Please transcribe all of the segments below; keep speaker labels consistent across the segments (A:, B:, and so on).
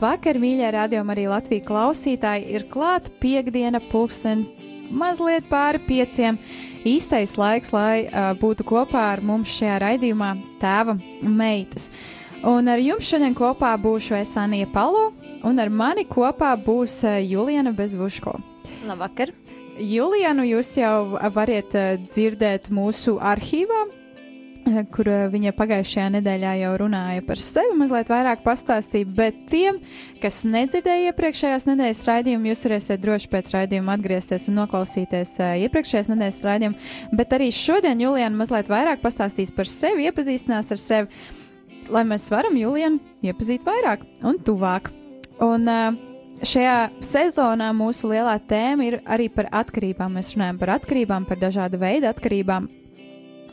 A: Labvakar, mīļie radiokamā arī Latvijas klausītāji! Ir klāta piekdiena, pulksten mazliet pāri pieciem. Īstais laiks, lai uh, būtu kopā ar mums šajā raidījumā Tēva meitas. Un ar jums šodien kopā būšu es Anija Palo, un ar mani kopā būs uh, Juliana Bezvuško.
B: Labvakar!
A: Julianu jūs jau varat uh, dzirdēt mūsu arhīvā, kur viņa pagājušajā nedēļā jau runāja par sevi, mazliet vairāk pastāstīja, bet tiem, kas nedzirdēja iepriekšējās nedēļas raidījumu, jūs varēsiet droši pēc raidījuma atgriezties un noklausīties iepriekšējās nedēļas raidījumu, bet arī šodien Juliana mazliet vairāk pastāstīs par sevi, iepazīstinās ar sevi, lai mēs varam Julianu iepazīt vairāk un tuvāk. Un šajā sezonā mūsu lielā tēma ir arī par atkarībām. Mēs runājam par atkarībām, par dažādu veidu atkarībām,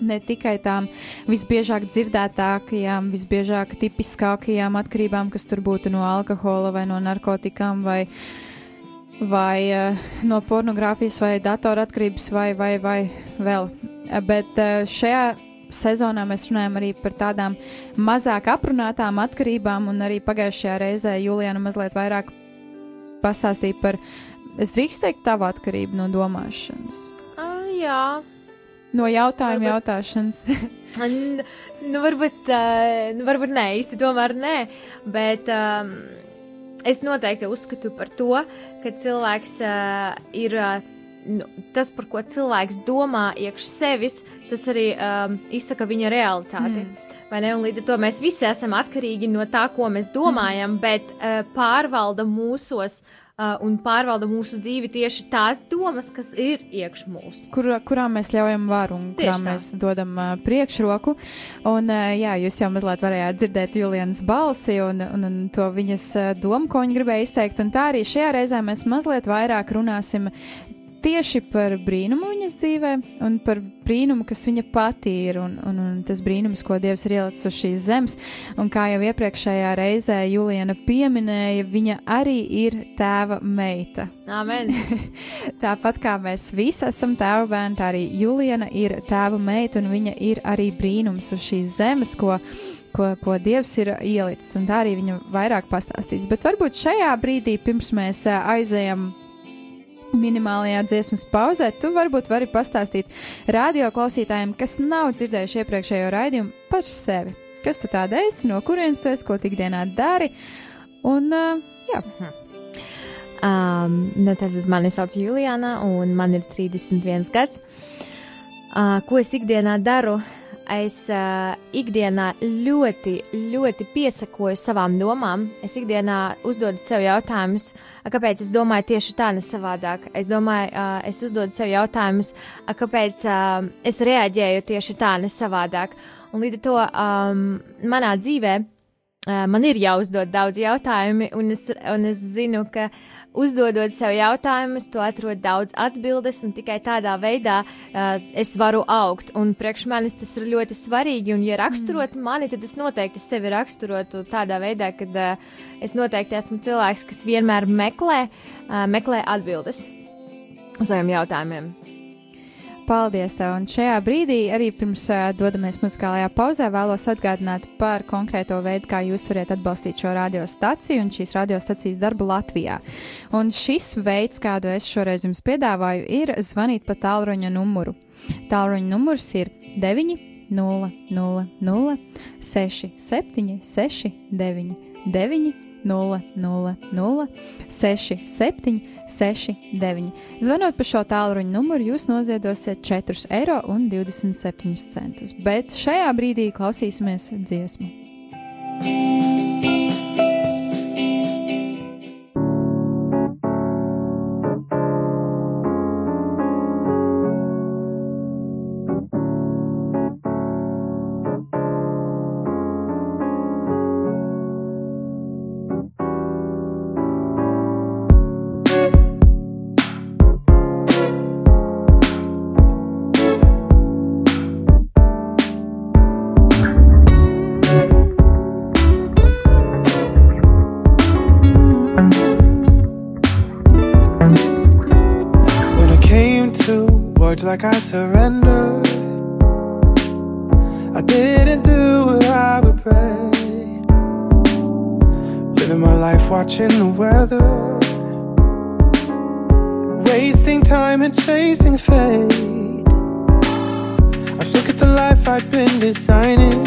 A: ne tikai tām visbiežāk dzirdētākajām, visbiežāk tipiskākajām atkarībām, kas tur būtu no alkohola vai no narkotikām vai, vai uh, no pornogrāfijas vai datoratkarības vai, vai, vai vēl. Bet uh, šajā sezonā mēs runājam arī par tādām mazāk aprunātām atkarībām, un arī pagājušajā reizē Juliana mazliet vairāk pastāstīja par, es drīkst teikt, tavu atkarību no domāšanas.
B: Uh, jā,
A: No jautājuma
B: Varbūt-
A: jautāšanas.
B: Nu, varbūt, uh, nu, varbūt nē, īsti tomēr nē, bet um, es noteikti uzskatu par to, ka cilvēks uh, ir. Uh, Nu, tas, par ko cilvēks domā iekš sevis, tas arī um, izsaka viņa realitāti. Mm. Vai ne? Un līdz ar to mēs visi esam atkarīgi no tā, ko mēs domājam, mm. bet uh, pārvalda mūsos uh, un pārvalda mūsu dzīvi tieši tās domas, kas ir iekš mūsu.
A: kur, kurām mēs ļaujam varu un kurām mēs dodam uh, priekšroku. Un, uh, jā, jūs jau mazliet varējāt dzirdēt Julienas balsi un, un, un to viņas uh, domu, ko viņa gribēja izteikt. Un tā arī šajā reizē mēs mazliet vairāk runāsim tieši par brīnumu viņas dzīvē un par brīnumu, kas viņa pati ir un, un, un tas brīnums, ko Dievs ir ielicis uz šīs zemes. Un kā jau iepriekšējā reizē Juliana pieminēja, viņa arī ir tēva meita.
B: Amen!
A: Tāpat kā mēs visi esam tēva bērni, tā arī Juliana ir tēva meita, un viņa ir arī brīnums uz šīs zemes, ko, ko, ko Dievs ir ielicis. Un tā arī viņa vairāk pastāstīs. Bet varbūt šajā brīdī, pirms mēs aizējam minimālajā dziesmas pauzē, tu varbūt vari pastāstīt radio klausītājiem, kas nav dzirdējuši iepriekšējo raidījumu, par sevi. Kas tu tāda esi, no kurienes tu esi, ko tu ikdienā dari? Un, uh, jā,
B: Um, nu, tad mani sauc Juliana, un man ir 31 gads. Uh, ko es ikdienā daru? Es uh, ikdienā ļoti, ļoti piesakoju savām domām. Es ikdienā uzdodu sev jautājumus, "A, kāpēc es domāju tieši tā, ne savādāk. Es domāju, uh, es uzdodu sev jautājumus, "A, kāpēc uh, es reaģēju tieši tā, ne savādāk. Un līdz ar to um, manā dzīvē uh, man ir jāuzdod daudz jautājumu, un es, un es zinu, ka uzdodot sev jautājumus, to atrod daudz atbildes, un tikai tādā veidā uh, es varu augt. Un priekš manis tas ir ļoti svarīgi, un, ja raksturot mm. mani, tad es noteikti sevi raksturotu tādā veidā, ka uh, es noteikti esmu cilvēks, kas vienmēr meklē, uh, meklē atbildes uz saviem jautājumiem.
A: Paldies! Tev. Un šajā brīdī, arī pirms uh, dodamies muzikālajā pauzē, vēlos atgādināt par konkrēto veidu, kā jūs varat atbalstīt šo radiostaciju un šīs radiostacijas darbu Latvijā. Un šis veids, kādu es šoreiz jums piedāvāju, ir zvanīt pa tālruņa numuru. Tālruņa numurs ir 9, 0, 0, 0, 6, 7, 6, 9, 9, 0, 0, 0, 6, 7, 6, 9. Zvanot pa šo tālruņa numuru, jūs noziedosiet 4,27 eiro. Bet šajā brīdī klausīsimies dziesmu.
C: Like I surrendered. I didn't do what I would pray. Living my life watching the weather. Wasting time and chasing fate. I look at the life I'd been designing.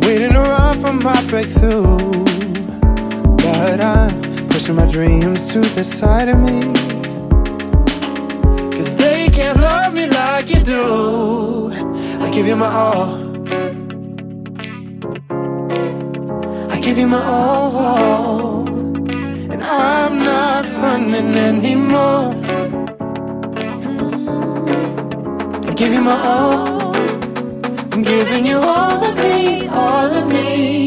C: Waiting around for my breakthrough. But I'm pushing my dreams to the side of me. You do. I give you my all. I give you my all. And I'm not running anymore. I give you my all. I'm giving you all of me, all of me.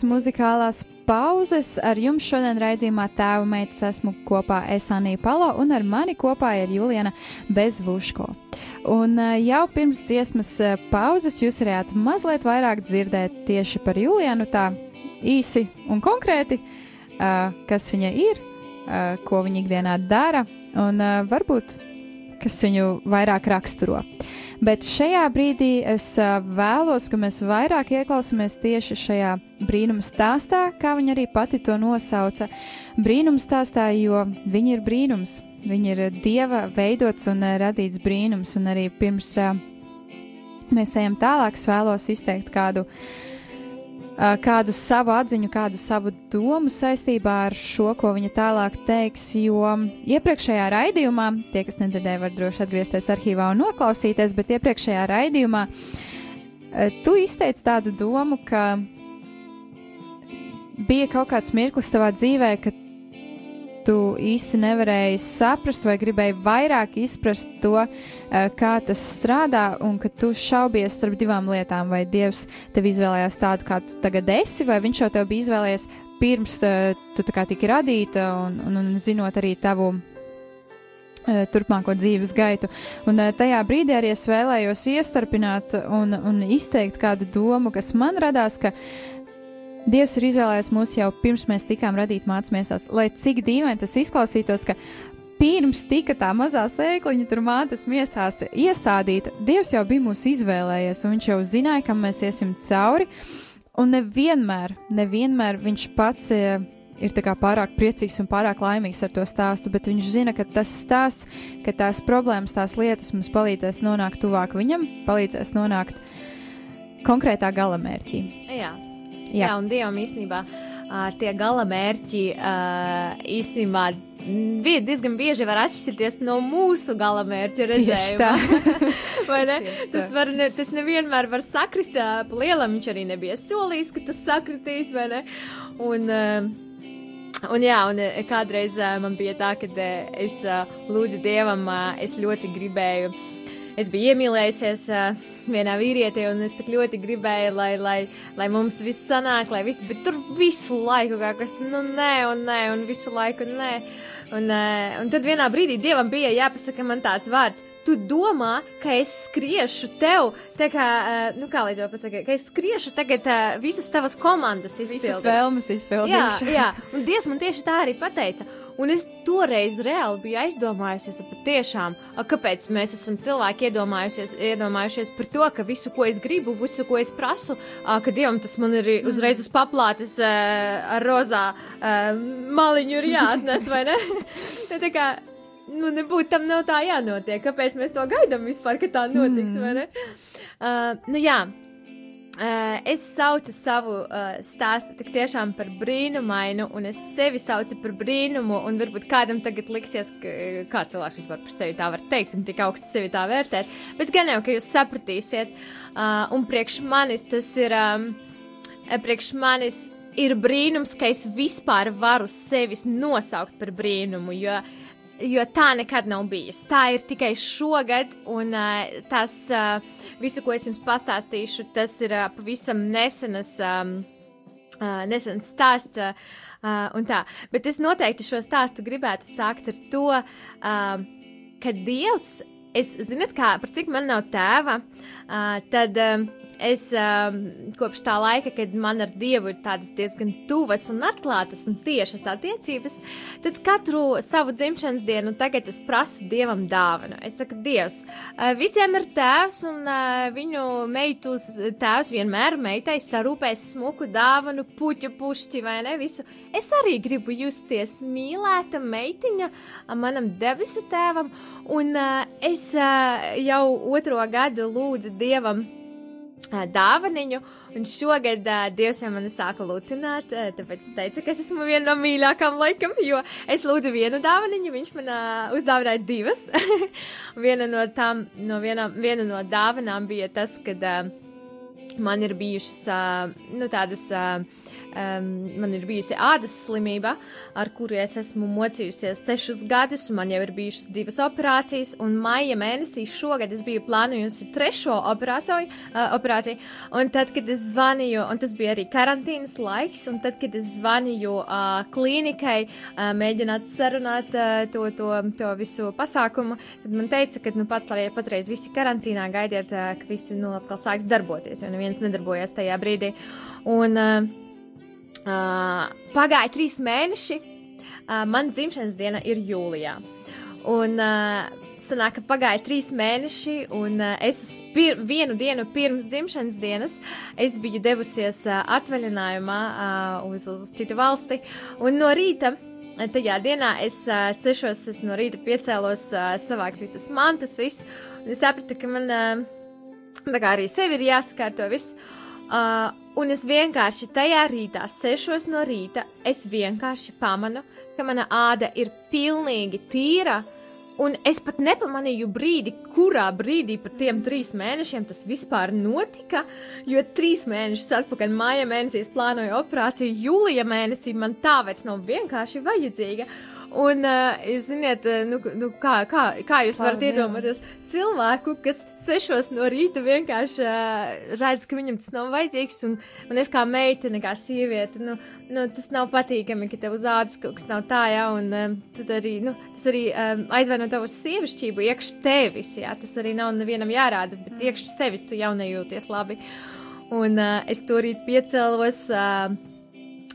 A: Pēc muzikālās pauzes. Ar jums šodien raidījumā tēva meitas esmu kopā Esanija Palo un ar mani kopā ir Juliana Bezvuško. Un eh, jau pirms dziesmas eh, pauzes jūs varējāt mazliet vairāk dzirdēt tieši par Julianu tā īsi un konkrēti, eh, kas viņa ir, ko viņa ikdienā dara un varbūt kas viņu vairāk raksturo. Bet šajā brīdī es vēlos, ka mēs vairāk ieklausāmies tieši šajā brīnuma stāstā, kā viņa arī pati to nosauca. Brīnuma stāstā, jo viņa ir brīnums. Viņa ir dieva veidots un radīts brīnums, un arī pirms mēs ejam tālāk, es vēlos izteikt kādu uh, kādu savu atziņu, kādu savu domu saistībā ar šo, ko viņa tālāk teiks. Jo iepriekšējā raidījumā, tie, kas nedzirdēja, var droši atgriezties arhīvā un noklausīties, bet iepriekšējā raidījumā tu izteici tādu domu, ka bija kaut kāds mirklis tavā dzīvē, ka tu īsti nevarēji saprast vai gribēji vairāk izprast to, eh, kā tas strādā, un ka tu šaubies starp divām lietām. Vai Dievs tev izvēlējās tādu, kā tu tagad esi, vai Viņš jau tev bija izvēlējies pirms uh, tu tā kā tiki radīta un, un, un zinot arī tavu uh, turpmāko dzīves gaitu. Un uh, tajā brīdī arī es vēlējos iestarpināt un, un izteikt kādu domu, kas man radās, ka Dievs ir izvēlējies mūs jau pirms mēs tikām radīti mācīties, lai cik dīvaini tas izklausītos, ka pirms tika tā mazā sēkliņa tur mātes miesās iestādīta, Dievs jau bija mūs izvēlējies, un viņš jau zināja, kam mēs iesim cauri. Un nevienmēr, nevienmēr viņš pats e, ir pārāk priecīgs un pārāk laimīgs ar to stāstu, bet viņš zina, ka tas stāsts, ka tās problēmas, tās lietas mums palīdzēs nonākt tuvāk viņam, palīdzēs nonākt konkrētā galamērķī.
B: Jā. Jā. Jā, un Dievam īstenībā tie galamērķi īstenībā bija diezgan bieži var atšķirties no mūsu galamērķa redzējuma. Vai ne? Tas, var ne, tas nevienmēr var sakrist, lielam viņš arī nebija solījis, ka tas sakritīs, vai ne? Un, Un jā, un kādreiz man bija tā, ka es lūdzu Dievam, es ļoti gribēju es biju iemīlējusies uh, vienā vīrietī, un es tik ļoti gribēju, lai, lai, lai mums viss sanāk, lai viss, bet tur visu laiku kaut kas, nu, nē, un nē, un visu laiku nē. Un, uh, un tad vienā brīdī dievam bija jāpasaka man tāds vārds. Tu domā, ka es skriešu tev, tā kā, uh, nu, kā lai to pasakā, ka es skriešu tagad uh, visas tavas komandas izpildīt.
A: Visas vēlmes izpildīt.
B: Jā, jā, un Dievs man tieši tā arī pateica. Un es toreiz reāli biju aizdomājusies, patiešām, kāpēc mēs esam cilvēki iedomājušies, iedomājušies par to, ka visu, ko es gribu, visu, ko es prasu, ka Dievam tas man ir mm. uzreiz uz paplātes ar rozā maliņu ir jāatnes, vai ne? tā kā, nu, nebūtu tam nav tā jānotiek. Kāpēc mēs to gaidām vispār, ka tā notiks, mm. Uh, nu jā. Uh, es saucu savu uh, stāstu tiešām par brīnumainu, un es sevi saucu par brīnumu. Un varbūt kādam tagad liksies, ka kā cilvēks vispār par sevi tā var teikt un tik augstu sevi tā vērtēt. Bet gan jau, ka jūs sapratīsiet, uh, un priekš manis tas ir, um, priekš manis ir brīnums, ka es vispār varu sevi nosaukt par brīnumu. Jo jo tā nekad nav bijis. Tā ir tikai šogad, un uh, tas uh, visu, ko es jums pastāstīšu, tas ir uh, pavisam nesenas. Um, uh, nesens stāsts, uh, un tā. Bet es noteikti šo stāstu gribētu sākt ar to, uh, ka Dievs, es, zinat, kā, par cik man nav tēva, uh, tad. Uh, es um, kopš tā laika, kad man ar Dievu ir tādas diezgan tuvas un atklātas un tiešas attiecības, tad katru savu dzimšanas dienu tagad es prasu Dievam dāvanu. Es saku, Dievs, uh, visiem ir tēvs un uh, viņu meitu tēvs vienmēr meitai sarūpēs smuku dāvanu, puķu pušķi vai ne visu. Es arī gribu justies mīlēta meitiņa manam debesu tēvam, un uh, es uh, jau otro gadu lūdzu Dievam dāvaniņu, un šogad uh, Dievs jau mani sāka lutināt, uh, tāpēc es teicu, ka es esmu viena no mīļākajām laikam, jo es lūdzu vienu dāvaniņu, viņš man uh, uzdāvināja divas. viena no tām, no viena, viena no dāvanām bija tas, kad uh, man ir bijušas nu, tādas. Man ir bijusi ādas slimība, ar kuru es esmu mocījusies sešus gadus, un man jau ir bijušas divas operācijas, un maija mēnesī šogad es biju plānojusi trešo operāciju, operāciju, un tad, kad es zvanīju, un tas bija arī karantīnas laiks, un tad, kad es zvanīju klīnikai, mēģināt sarunāt to, to, to visu pasākumu, tad man teica, ka nu, pat, patreiz visi karantīnā gaidiet, ka visi nu, atkal sāks darboties, jo neviens nedarbojās tajā brīdī. Un, uh, pagāja trīs mēneši. Uh, Mana dzimšanas diena ir jūlijā. Un uh, sanāk, ka pagāja trīs mēneši, un uh, es pir vienu dienu pirms dzimšanas dienas biju devusies uh, atvaļinājumā uh, uz, uz citu valsti. Un no rīta tajā dienā es uh, sešos es no rīta piecēlos, uh, savākt visas mantas, visu. Un es sapratu, ka man uh, arī sevi ir jāsakārto viss. Uh, un es vienkārši tajā rītā, sešos no rīta, es vienkārši pamanu, ka mana āda ir pilnīgi tīra. Un es pat nepamanīju brīdi, kurā brīdī par tiem trīs mēnešiem tas vispār notika. Jo trīs mēnešus atpakaļ, māja mēnesī, es plānoju operāciju, jūlija mēnesī man tā vairs nav vienkārši vajadzīga. Un, uh, jūs zināt, uh, nu, nu, kā, kā, kā jūs
A: Slavu
B: varat
A: Dievam.
B: iedomāties cilvēku, kas sešos no rīta vienkārši uh, redz, ka viņam tas nav vajadzīgs, un, un es kā meitene, kā sieviete, nu, nu, tas nav patīkami, ka tev uz ādas kaut kas nav tā, jā, un um, tu arī, nu, tas arī um, aizvaino tavu sievišķību iekš tevis, jā, tas arī nav nevienam jārāda, bet iekš sevis tu jau nejūties labi. Un uh, es to rīt piecēlos. Uh,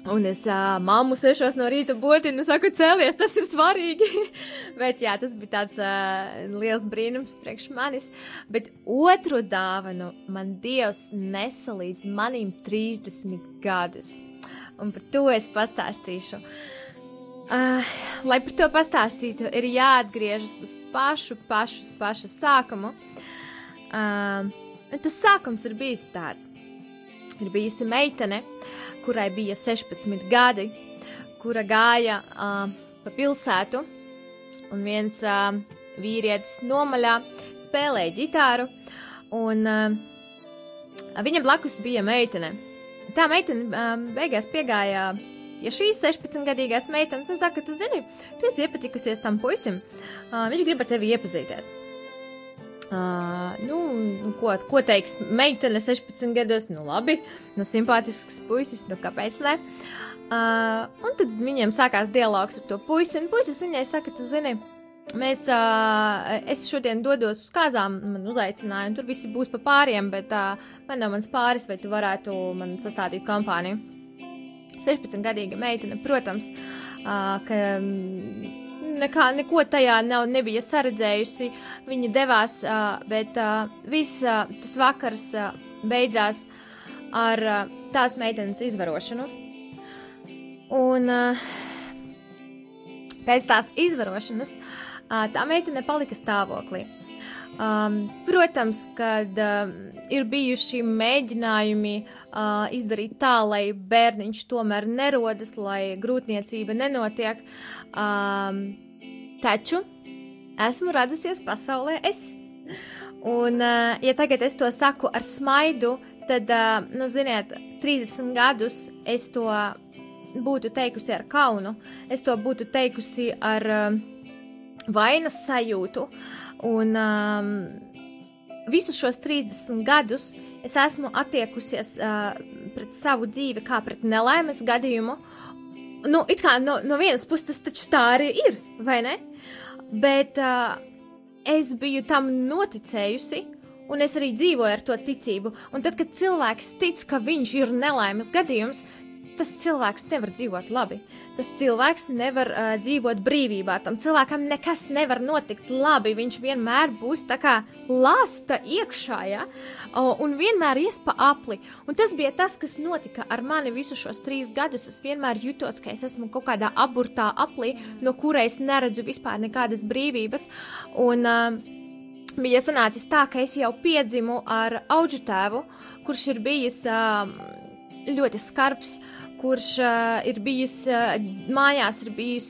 B: Un es uh, mammu sešos no rīta bodinu, saku, cēlies, tas ir svarīgi. Bet jā, tas bija tāds uh, liels brīnums priekš manis. Bet otru dāvanu man Dievs nesa līdz manim 30 gadus. Un par to es pastāstīšu. Uh, lai par to pastāstītu, ir jāatgriežas uz pašu, pašu, pašu sākumu. Uh, tas sākums ir bijis tāds. Ir bijusi meitene, kurai bija 16 gadi, kura gāja uh, pa pilsētu, un viens uh, vīrietis nomaļā spēlēja ģitāru, un uh, viņam blakus bija meitene. Tā meitene um, beigās piegāja ja šīs 16-gadīgās meitenes un saka, tu zini, tu esi iepatikusies tam puisim, uh, viņš grib ar tevi iepazīties. Uh, nu, ko, ko teiks meitene 16 gados? Nu, labi, nu, simpātisks puisis, nu, kāpēc ne? Uh, un tad viņiem sākās dialogs ar to puisi, un puisis viņai saka, tu zini, mēs, uh, es šodien dodos uz kāzām, man uzaicināja, un tur visi būs pa pāriem, bet uh, man nav mans pāris, vai tu varētu man sastādīt kompāniju. 16-gadīga meitene, protams, uh, ka mm, nekā, neko tajā nav, nebija saredzējusi. Viņa devās, bet viss tas vakars beidzās ar tās meitenes izvarošanu. Un pēc tās izvarošanas tā meitene palika stāvoklī. Um, protams, kad um, ir bijuši mēģinājumi uh, izdarīt tā, lai bērniņš tomēr nerodas, lai grūtniecība nenotiek, um, taču esmu radusies pasaulē es. Un, uh, ja tagad es to saku ar smaidu, tad, uh, nu, ziniet, 30 gadus es to būtu teikusi ar kaunu, es to būtu teikusi ar uh, vainas sajūtu. Un um, visus šos 30 gadus es esmu attiekusies uh, pret savu dzīvi kā pret nelaimes gadījumu. Nu, it kā no, no vienas puses tas taču tā arī ir, vai ne? Bet uh, es biju tam noticējusi, un es arī dzīvoju ar to ticību. Un tad, kad cilvēks tic, ka viņš ir nelaimes gadījums, tas cilvēks nevar dzīvot labi. Tas cilvēks nevar uh, dzīvot brīvībā. Tam cilvēkam nekas nevar notikt labi. Viņš vienmēr būs tā kā lasta iekšā, ja? o, un vienmēr ies pa apli. Un tas bija tas, kas notika ar mani visus šos trīs gadus. Es vienmēr jutos, ka es esmu kaut kādā aburtā aplī, no kuras neredzu vispār nekādas brīvības. Un, uh, bija sanācis tā, ka es jau piedzimu ar auģu tēvu, kurš ir bijis uh, ļoti skarbs, kurš uh, ir bijis uh, mājās, ir bijis,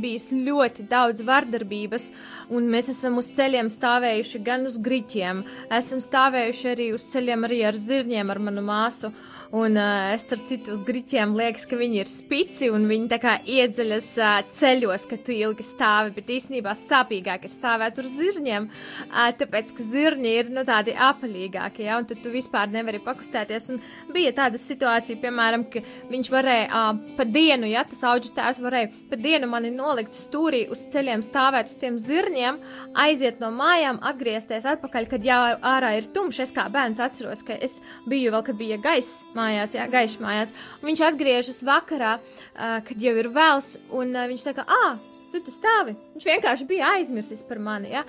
B: bijis ļoti daudz vardarbības, un mēs esam uz ceļiem stāvējuši gan uz griķiem, esam stāvējuši arī uz ceļiem arī ar zirņiem, ar manu māsu. Un uh, es starp citu uz griķiem liekas, ka viņi ir spici un viņi tā kā iedzeļas uh, ceļos, ka tu ilgi stāvi, bet īstenībā sāpīgāk ir stāvēt uz zirņiem, uh, tāpēc, ka zirņi ir nu, tādi apaļīgāki, ja, un tad tu vispār nevari pakustēties. Un bija tāda situācija, piemēram, ka viņš varēja uh, pa dienu, ja tas auģis tēvs varēja pa dienu mani nolikt stūrī uz ceļiem, stāvēt uz tiem zirņiem, aiziet no mājām, atgriezties atpakaļ, kad jau ārā ir tumšs. Es kā bērns atceros, ka es biju vēl, kad bija gaiss mājās, jā, gaišs mājās. Un viņš atgriežas vakarā, uh, kad jau ir vēls, un uh, viņš saka, ah, tu tas stāvi. Viņš vienkārši bija aizmirsis par mani, ja?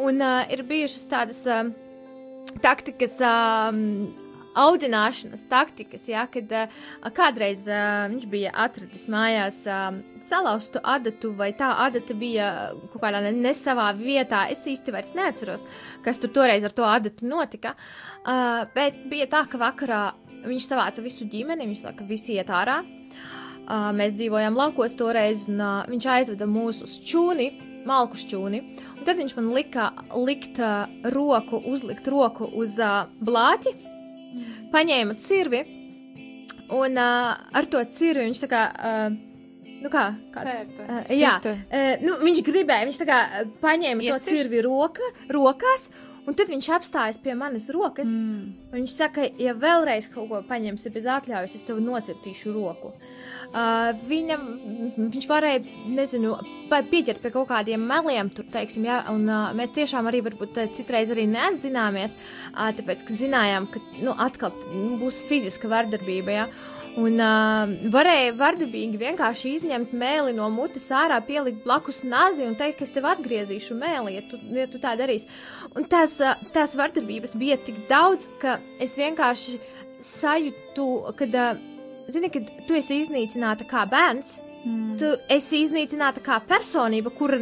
B: Un uh, ir bijušas tādas uh, taktikas. Uh, Audzināšanas taktikas, ja, kad uh, kādreiz uh, viņš bija atradis mājās uh, salauztu adatu, vai tā adata bija kaut kādā ne, ne savā vietā. Es īsti vairs neatceros, kas tur toreiz ar to adatu notika. Uh, bet bija tā, ka vakarā Viņš savāca visu ģimeni, viņš saka, visi iet ārā. Uh, mēs dzīvojam laukos toreiz, un uh, viņš aizveda mūs uz čūni, malku šķūni. Un tad viņš man lika likt uh, roku, uzlikt roku uz blāķi, paņēma cirvi, un ar to cirvi viņš tā kā Nu kā? kā
A: Certa.
B: Uh, jā, nu, viņš gribēja, viņš tā kā paņēma to
A: Iecirst?
B: cirvi roka, rokās, un tad viņš apstājas pie manas rokas. Mm. Viņš saka, ja vēlreiz kaut ko paņemsi bez atļaujas, es tev nocirtīšu roku. Uh, viņam, viņš varēja, nezinu, pieķert pie kaut kādiem meliem, tur, teiksim, jā, un uh, mēs tiešām arī varbūt uh, citreiz arī neatzināmies, uh, tāpēc, ka zinājām, ka, nu, atkal nu, būs fiziska vardarbība, jā. Un uh, varēja vardarbīgi vienkārši izņemt mēli no mutes ārā, pielikt blakus nazi un teikt, ka es tev atgriezīšu mēli, ja tu, ja tu tā darīsi. Un tās, uh, tās vardarbības bija tik daudz, ka es vienkārši sajūtu, kad, uh, zini, kad tu esi iznīcināta kā bērns, mm. tu esi iznīcināta kā personība, kur,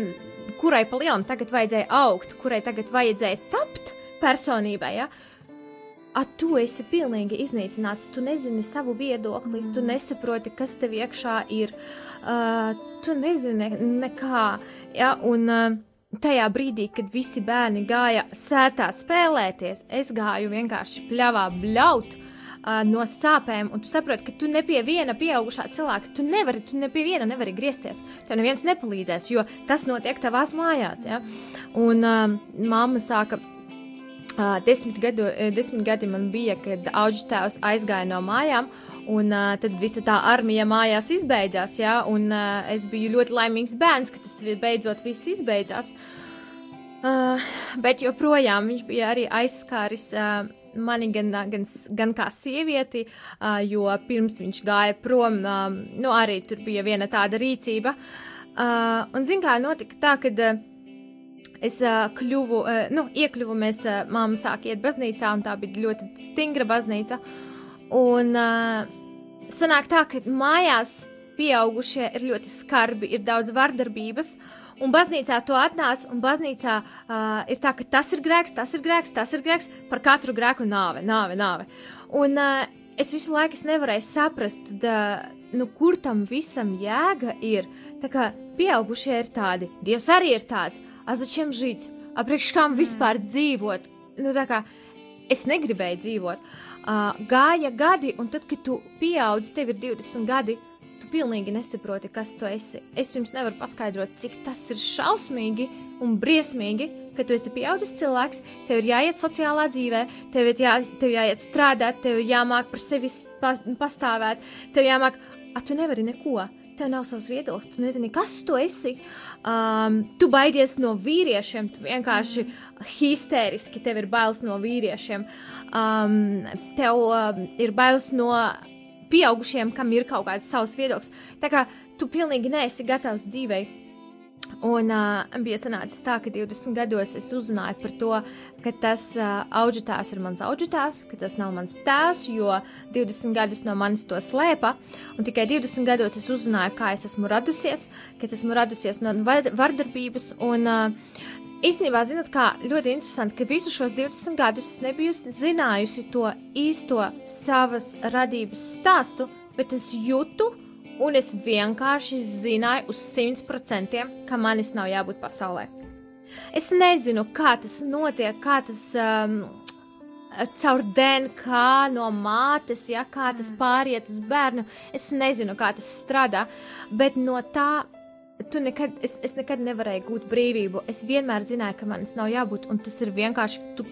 B: kurai pa lielam tagad vajadzēja augt, kurai tagad vajadzēja tapt personībai. Ja? A, tu esi pilnīgi iznīcināts. Tu nezini savu viedokli, mm. tu nesaproti, kas tev iekšā ir. Uh, tu nezini nekā. Ja? Un, uh, tajā brīdī, kad visi bērni gāja sētā spēlēties, es gāju vienkārši pļāvā bļaut. Uh, no sāpēm, un tu saproti, ka tu ne pie viena pieaugušā cilvēka, tu nevari, tu ne pie viena nevari griezties. Tev neviens nepalīdzēs, jo tas notiek tavās mājās. Ja? Un uh, mamma sāka Uh, desmit, gadu, desmit gadi man bija, kad auģis tēvs aizgāja no mājām, un uh, tad visa tā armija mājās izbeidzās. Ja? Un, uh, es biju ļoti laimīgs bērns, ka tas beidzot viss izbeidzās. Uh, bet joprojām viņš bija arī aizskāris uh, mani gan, gan, gan kā sievieti, uh, jo pirms viņš gāja prom, uh, nu, arī tur bija viena tāda rīcība. Uh, un, zin kā, notika tā, ka. Uh, Es uh, kļuvu, uh, nu, iekļuvu, mēs, uh, māma sāk iet baznīcā, un tā bija ļoti stingra baznīca. Un uh, sanāk tā, ka mājās pieaugušie ir ļoti skarbi, ir daudz vardarbības. Un baznīcā to atnāc, un baznīcā uh, ir tā, ka tas ir grēks, tas ir grēks, tas ir grēks, par katru grēku nāve, nāve, nāve. Un uh, es visu laiku es nevarēju saprast, tad, uh, nu, kur tam visam jēga ir. Tā kā pieaugušie ir tādi, Dievs arī ir tāds, a začem žīt, a priekš kam mm. vispār dzīvot. Nu, tā kā es negribēju dzīvot. Uh, gāja gadi, un tad, kad tu pieaudz, tev ir 20 gadi, tu pilnīgi nesaproti, kas tu esi. Es jums nevaru paskaidrot, cik tas ir šausmīgi un briesmīgi, ka tu esi pieaudzis cilvēks, tev ir jāiet sociālā dzīvē, tev ir jā, tev jāiet strādāt, tev ir jāmāk par sevi pa, pastāvēt, tev jāmāk, a tu nevari neko. Tev nav savs viedoklis, tu nezini, kas tu esi. Um, tu baidies no vīriešiem, tu vienkārši histēriski tev ir bailes no vīriešiem. Um, tev um, ir bailes no pieaugušiem, kam ir kaut kāds savs viedoklis. Tā kā tu pilnīgi neesi gatavs dzīvei. Un uh, bija sanācis tā, ka 20 gados es uzzināju par to, ka tas uh, auģitāvs ir mans auģitāvs, ka tas nav mans tēvs, jo 20 gadus no manis to slēpa. Un tikai 20 gados es uzzināju, kā es esmu radusies, ka es esmu radusies no var- vardarbības. Un, uh, Īstenībā, zinot, kā ļoti interesanti, ka visus šos 20 gadus es nebiju zinājusi to īsto savas radības stāstu, bet es jūtu, un es vienkārši zināju uz 100%, ka manis nav jābūt pasaulē. Es nezinu, kā tas notiek, kā tas um, caur DNK no mātes, ja kā tas pāriet uz bērnu. Es nezinu, kā tas strādā, bet no tā. Tu nekad, es, es nekad nevarēju gūt brīvību. Es vienmēr zināju, ka manis nav jābūt, un tas ir vienkārši tu,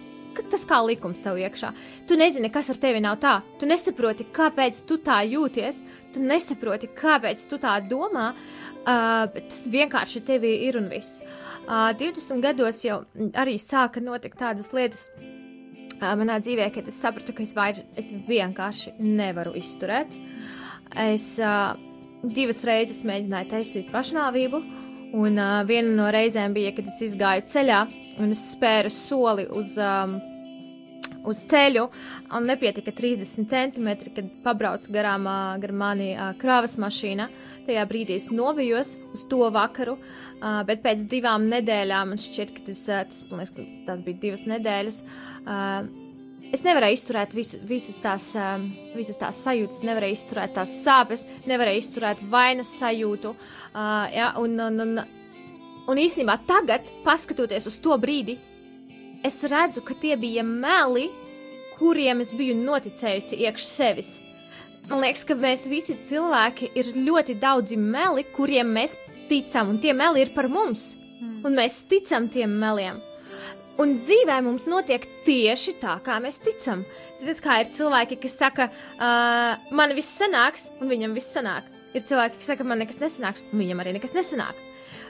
B: tas kā likums tev iekšā. Tu nezini, kas ar tevi nav tā. Tu nesaproti, kāpēc tu tā jūties, tu nesaproti, kāpēc tu tā domā. Uh, tas vienkārši tev ir un viss. Uh, 20 gados jau arī sāka notikt tādas lietas, uh, manā dzīvē, kad es sapratu, ka es vairs es vienkārši nevaru izturēt. Es uh, divas reizes mēģināju taisīt pašnāvību, un uh, viena no reizēm bija, kad es izgāju ceļā un es spēru soli uz. Um, Uz ceļu, un nepietika 30 centimetri, kad pabrauca garām ā, gar mani ā, krāvas mašīna. Tajā brīdī es novijos uz to vakaru, ā, bet pēc divām nedēļām, man šķiet, ka tas, tas, man liekas, ka tās bija divas nedēļas, ā, Es nevarēju izturēt visu, visas, tās, um, visas tās sajūtas, nevarēju izturēt tās sāpes, nevarēju izturēt vainas sajūtu. Uh, ja, un, un, un, un īstenībā tagad, paskatoties uz to brīdi, es redzu, ka tie bija meli, kuriem es biju noticējusi iekš sevis. man liekas, ka mēs visi cilvēki ir ļoti daudzi meli, kuriem mēs ticam, un tie meli ir par mums. Un mēs ticam tiem meliem. Un dzīvē mums notiek tieši tā, kā mēs ticam. Ziniet, kā ir cilvēki, kas saka, uh, man viss sanāks, un viņam viss sanāk. Ir cilvēki, kas saka, man nekas nesanāks, un viņam arī nekas nesanāk.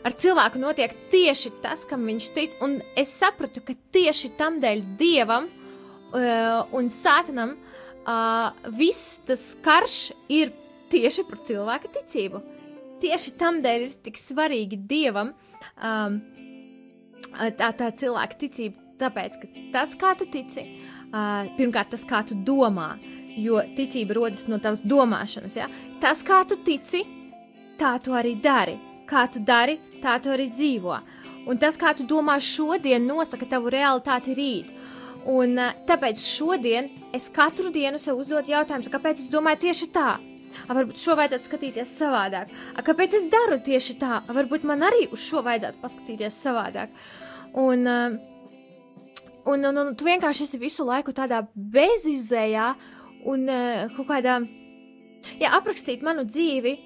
B: Ar cilvēku notiek tieši tas, kam viņš tic, un es sapratu, ka tieši tam dēļ dievam uh, un sātanam uh, viss tas karš ir tieši par cilvēka ticību. Tieši tam dēļ ir tik svarīgi dievam. Um, tā, tā cilvēka ticība. Tāpēc, ka tas, kā tu tici, pirmkārt, tas, kā tu domā, jo ticība rodas no tavas domāšanas. Ja? Tas, kā tu tici, tā tu arī dari. Kā tu dari, tā tu arī dzīvo. Un tas, kā tu domā šodien, nosaka tavu realitāti rīt. Un tāpēc šodien es katru dienu sev uzdodu jautājumu, kāpēc es domāju tieši tā. A, varbūt šo vajadzētu skatīties savādāk. A, kāpēc es daru tieši tā? A, varbūt man arī uz šo vajadzētu paskatīties savādāk. Un, uh, un, un, un tu vienkārši esi visu laiku tādā bezizējā un uh, kaut kādā, ja aprakstīt manu dzīvi.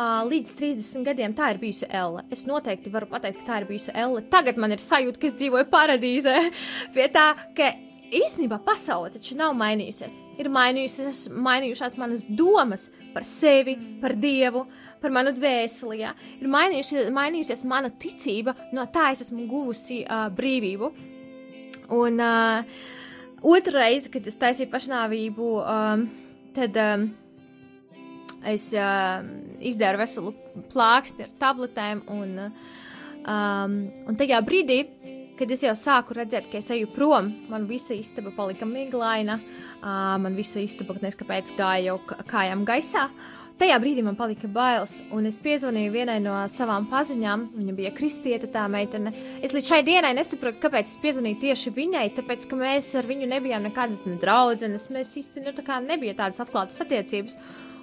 B: Līdz 30 gadiem tā ir bijusi Elle. Es noteikti varu pateikt, ka tā ir bijusi Elle. Tagad man ir sajūta, ka es dzīvoju paradīzē. Pie tā, ka īstenībā pasaule taču nav mainījusies. Ir mainījusies, mainījušās manas domas par sevi, par dievu, par manu dvēseli. Ja? Ir mainījusies, mainījusies mana ticība, no tā es esmu guvusi uh, brīvību. Un uh, otra reize, kad es taisīju pašnāvību, um, tad um, es uh, izdaru veselu plāksti ar tabletēm. Un, um, un tajā brīdī, kad es jau sāku redzēt, ka es eju prom, man visa istaba palika miglaina, uh, man visa istaba, nezinu, kāpēc gāja jau kājām gaisā. Tajā brīdī man palika bailes, un es piezvanīju vienai no savām paziņām. Viņa bija kristieta, tā meitene. Es līdz šai dienai nesaprotu, kāpēc es piezvanīju tieši viņai, tāpēc, ka mēs ar viņu nebijām nekādas ne draudzenes. Mēs īstenībā nu, tā nebija tādas atklātas attiecības.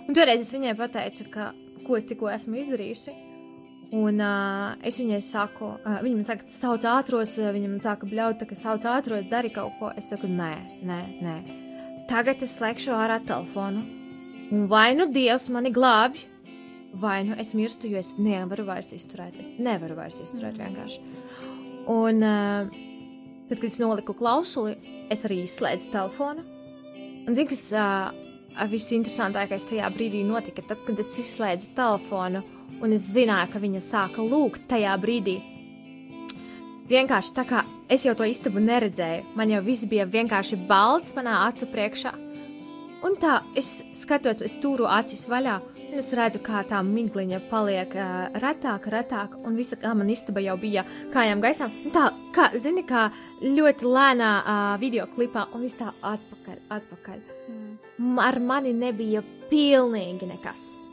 B: Un toreiz es viņai pateicu, ka, ko es tikko esmu izdarījusi. Un uh, es viņai saku, uh, viņa man saka, sauc ātros, viņa man saka, bļaut, ka sauc ātros, dari kaut ko. Es saku, nē, nē, nē. Tagad es slēgšu ārā telefonu Un vai nu Dievs mani glābj, vai nu es mirstu, jo es nevaru vairs izturēt. Es nevaru vairs izturēt vienkārši. Un uh, tad, kad es noliku klausuli, es arī izslēdzu telefonu. Un zinu, kas uh, visinteresantākais tajā brīdī notika, tad, kad es izslēdzu telefonu un es zināju, ka viņa sāka lūgt tajā brīdī. Vienkārši tā kā es jau to istabu neredzēju, man jau viss bija vienkārši balts manā acu priekšā. Un tā, es skatos, es tūru acis vaļā, un es redzu, kā tā migliņa paliek uh, retāk, retāk, un visa kā man istaba jau bija kājām gaisā. Un tā, kā, zini, kā ļoti lēnā uh, video klipā, un viss tā atpakaļ, atpakaļ. Mm. Ar mani nebija pilnīgi nekas.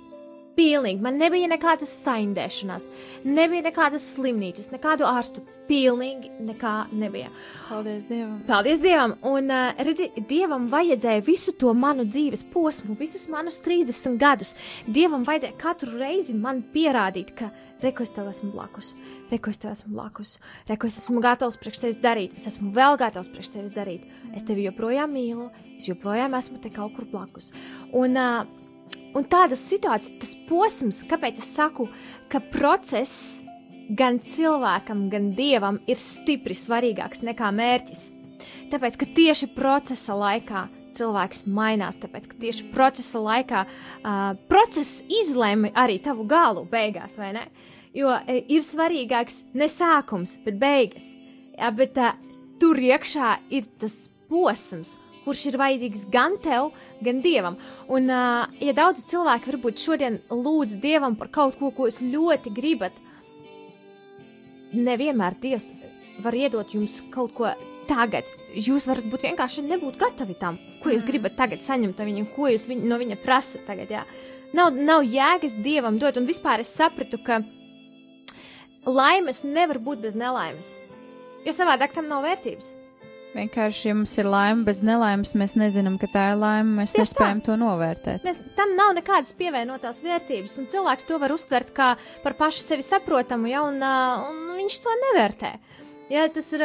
B: Pilnīgi. Man nebija nekādas saindēšanās, nebija nekādas slimnīcas, nekādu ārstu. Pilnīgi nekā nebija.
A: Paldies Dievam!
B: Paldies Dievam! Un, uh, redzi, Dievam vajadzēja visu to manu dzīves posmu, visus manus 30 gadus. Dievam vajadzēja katru reizi man pierādīt, ka reku es tev esmu blakus, reku es tev esmu blakus, reku es esmu gatavs priekš tevis darīt, es esmu vēl gatavs priekš tevis darīt. Es tevi joprojām mīlu, es joprojām esmu te kaut kur blakus. Un, uh, Un tādas situācijas, tas posms, kāpēc es saku, ka process gan cilvēkam, gan dievam ir stipri svarīgāks nekā mērķis. Tāpēc, ka tieši procesa laikā cilvēks mainās, tāpēc, ka tieši procesa laikā uh, process izlēma arī tavu galu beigās, vai ne? Jo uh, ir svarīgāks ne sākums, bet beigas. Jā, bet uh, tur iekšā ir tas posms, kurš ir vajadzīgs gan tev, gan dievam. Un, uh, ja daudzi cilvēki varbūt šodien lūdz dievam par kaut ko, ko jūs ļoti gribat, nevienmēr dievs var iedot jums kaut ko tagad. Jūs varat būt vienkārši nebūt gatavi tam, ko jūs mm. gribat tagad saņemt no viņa, ko jūs viņ, no viņa prasat tagad. Jā. Nav, nav jēgas dievam dot, un vispār es sapratu, ka laimes nevar būt bez nelaimes, jo savādāk tam nav vērtības.
A: Vienkārši, ja mums ir laime bez nelaimes, mēs nezinām, ka tā ir laime, mēs
B: Tieši
A: nespējam tā. to novērtēt.
B: Mēs, tam nav nekādas pievienotās vērtības, un cilvēks to var uztvert kā par pašu sevi saprotamu, ja, un, un viņš to nevērtē. Ja, tas ir,